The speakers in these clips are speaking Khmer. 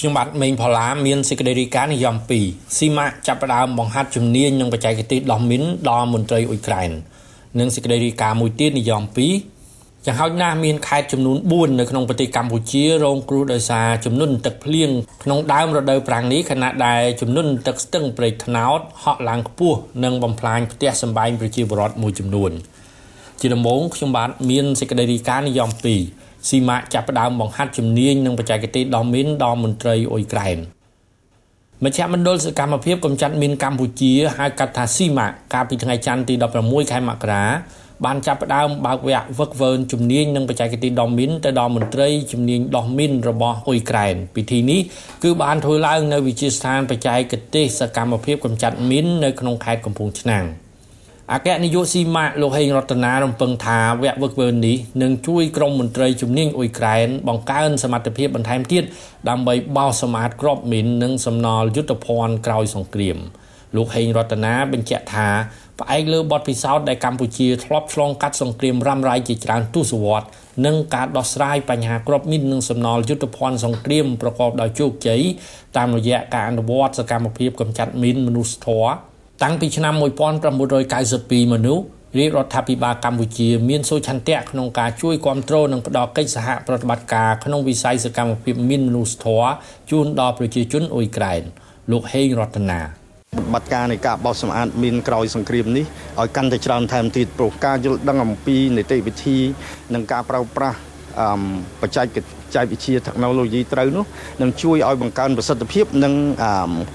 ខ្ញុំបាទមេងផល្លាមានសេចក្តីរាយការណ៍និយម2ស៊ីម៉ាក់ចាប់ផ្ដើមបង្ហាត់ជំនាញនិងបច្ចេកទេសដោះមីនដល់មន្ត្រីអ៊ុយក្រែននិងសេចក្តីរាយការណ៍មួយទៀតនិយម2យ៉ាងហោចណាស់មានខេត្តចំនួន4នៅក្នុងប្រទេសកម្ពុជារងគ្រោះដោយសារជំនន់ទឹកភ្លៀងក្នុងដើមរដូវប្រាំងនេះខណៈដែលជំនន់ទឹកស្ទឹងព្រែកថ្នោតហក់ឡើងខ្ពស់និងបំផ្លាញផ្ទះសម្បែងប្រជាពលរដ្ឋមួយចំនួន ជាដំបូងខ្ញុំបាទមានសេចក្តីរាយការណ៍និយម2 ស៊ីម៉ាក់ចាប់ផ្ដើមបង្ហាត់ជំនាញនិងបច្ចេកទេសដោះមីនដល់មន្ត្រីអ៊ុយក្រែនមជ្ឈមណ្ឌលសកម្មភាពកម្ចាត់មីនកម្ពុជាហៅកាត់ថាស៊ីម៉ាក់កាលពីថ្ងៃច័ន្ទទី16ខែមករាបានចាប់ផ្ដើមបើកវគ្គវឹកវើជំនាញនិងបច្ចេកទេសដោះមីនទៅដល់មន្ត្រីជំនាញដោះមីនរបស់អ៊ុយក្រែនពិធីនេះគឺបានធ្វើឡើងនៅវិទ្យាស្ថានបច្ចេកទេសសកម្មភាពកម្ចាត់មីននៅក្នុងខេត្តកំពង់ឆ្នាំង។ អគ្គនាយកស៊ីម៉ាក់លោកហេងរតនារំពឹងថាវគ្គវឹកវើនេះនឹងជួយក្រុមមន្ត្រីជំនាញអ៊ុយក្រែនបង្កើនសមត្ថភាពបន្ថែមទៀតដើម្បីបោសសម្អាតក្របមីននិងសំណល់យុទ្ធភ័ណ្ឌក្រោយសង្គ្រាមលោកហេងរតនាបញ្ជាក់ថាផ្អែកលើបទពិសោធន៍ដែលកម្ពុជាធ្លាប់ឆ្លងកាត់សង្គ្រាមរ៉ាំរ៉ៃជាច្រើនទសវត្សរ៍និងការដោះស្រាយបញ្ហាក្របមីននិងសំណល់យុទ្ធភ័ណ្ឌសង្គ្រាមប្រកបដោយជោគជ័យតាមរយៈការអនុវត្តសកម្មភាពកម្ចាត់មីនមនុស្សធម៌ តាំងពីឆ្នាំ1992មនុស្សរាជរដ្ឋាភិបាលកម្ពុជាមានសូឆន្ទៈក្នុងការជួយគ្រប់គ្រងនិងផ្តល់កិច្ចសហប្រតិបត្តិការក្នុងវិស័យសកម្មភាពមានមនុស្សធម៌ជូនដល់ប្រជាជនអ៊ុយក្រែនលោកហេងរតនាបត្តិការនៃការបោសសម្អាតមានក្រោយសង្គ្រាមនេះឲ្យកាន់តែច្រើនថែមទៀតព្រោះការយល់ដឹងអំពីនីតិវិធីនិងការប្រើប្រាស់ បច្ចេកចែកវិទ្យា technology ត្រូវនោះនឹងជួយឲ្យបង្កើនប្រសិទ្ធភាព និង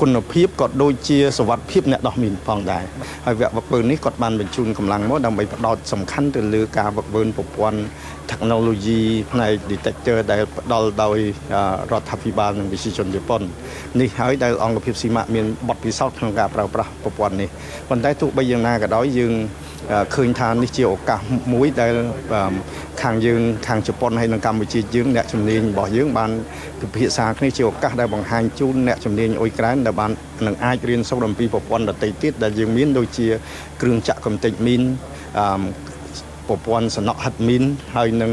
គុណភាពក៏ដូចជាសវត្ថភាពអ្នកដោះមីនផងដែរហើយវគ្គវឹកវើនេះគាត់បានបញ្ជូនកម្លាំងមកដើម្បីផ្ដោតសំខាន់ទៅលើការវឹកវើប្រព័ន្ធ technology ផ្នែក detector ដែលផ្ដល់ដោយរដ្ឋាភិបាលនិងវិទ្យាជនជប៉ុននេះហើយដែលអង្គភាពស៊ីម៉ាក់មានបទពិសោធន៍ក្នុងការប្រើប្រាស់ប្រព័ន្ធនេះប៉ុន្តែទោះបីយ៉ាងណាក៏ដោយយើង ឃើញថានេះជាឱកាសមួយដែលខាងយើងខាងជប៉ុនហើយនិងកម្ពុជាយើងអ្នកជំនាញរបស់យើងបានពិភាក្សាគ្នាជាឱកាសដែលបង្ហាញជូនអ្នកជំនាញអ៊ុយក្រែនដែលបាននឹងអាចរៀនសូត្រអំពីប្រព័ន្ធដតីទៀតដែលយើងមានដូចជាគ្រឿងចាក់កំទេចមីន ប្រព័ន្ធសំណក់ហិតមីនហើយនឹង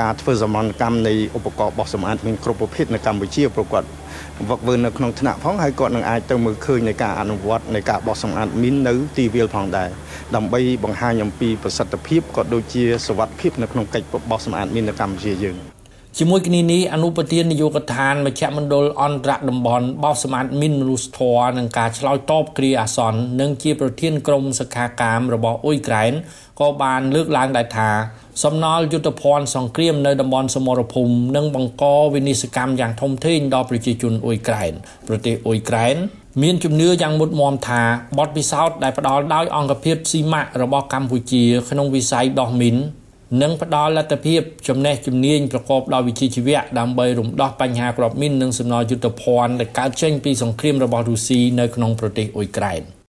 ការធ្វើសមនកម្មនៃឧបករណ៍បោះសម្អាតមានគ្រប់ប្រភេទនៅកម្ពុជាប្រកបវឹកវើនៅក្នុងថ្នាក់ផងហើយគាត់នឹងអាចទៅមើលឃើញនៃការអនុវត្តនៃការបោះសម្អាតមីននៅទីវាលផងដែរដើម្បីបង្ហាញអំពីប្រសិទ្ធភាពក៏ដូចជាសវត្ថភាពនៅក្នុងកិច្ចបោះសម្អាតមីននៅកម្ពុជាយើង ជាមួយគ្នានេះអនុប្រធាននាយកដ្ឋានមជ្ឈមណ្ឌលអន្តរតំបន់បោះសម្អាតមីនមនុស្សធម៌និងការឆ្លើយតបគ្រាអាសន្ននិងជាប្រធានក្រុមសខាកាមរបស់អ៊ុយក្រែនក៏បានលើកឡើងដែរថាសំណល់យុទ្ធភ័ណ្ឌសង្គ្រាមនៅតំបន់សមរភូមិនិងបង្កវិនិស្សកម្មយ៉ាងធំធេងដល់ប្រជាជនអ៊ុយក្រែនប្រទេសអ៊ុយក្រែនមានជំនឿយ៉ាងមុតមមថាបទពិសោធន៍ដែលផ្ដល់ដោយអង្គភាពស៊ីម៉ាក់របស់កម្ពុជាក្នុងវិស័យដោះមីន និងផ្ដល់លទ្ធភាពចំណេះជំនាញប្រកបដោយវិជ្ជាជីវៈដើម្បីរំដោះបញ្ហាគ្រាប់មីននិងសំណល់យុទ្ធភ័ណ្ឌដែលកើតចេញពីសង្គ្រាមរបស់រុស្ស៊ីនៅក្នុងប្រទេសអ៊ុយក្រែន។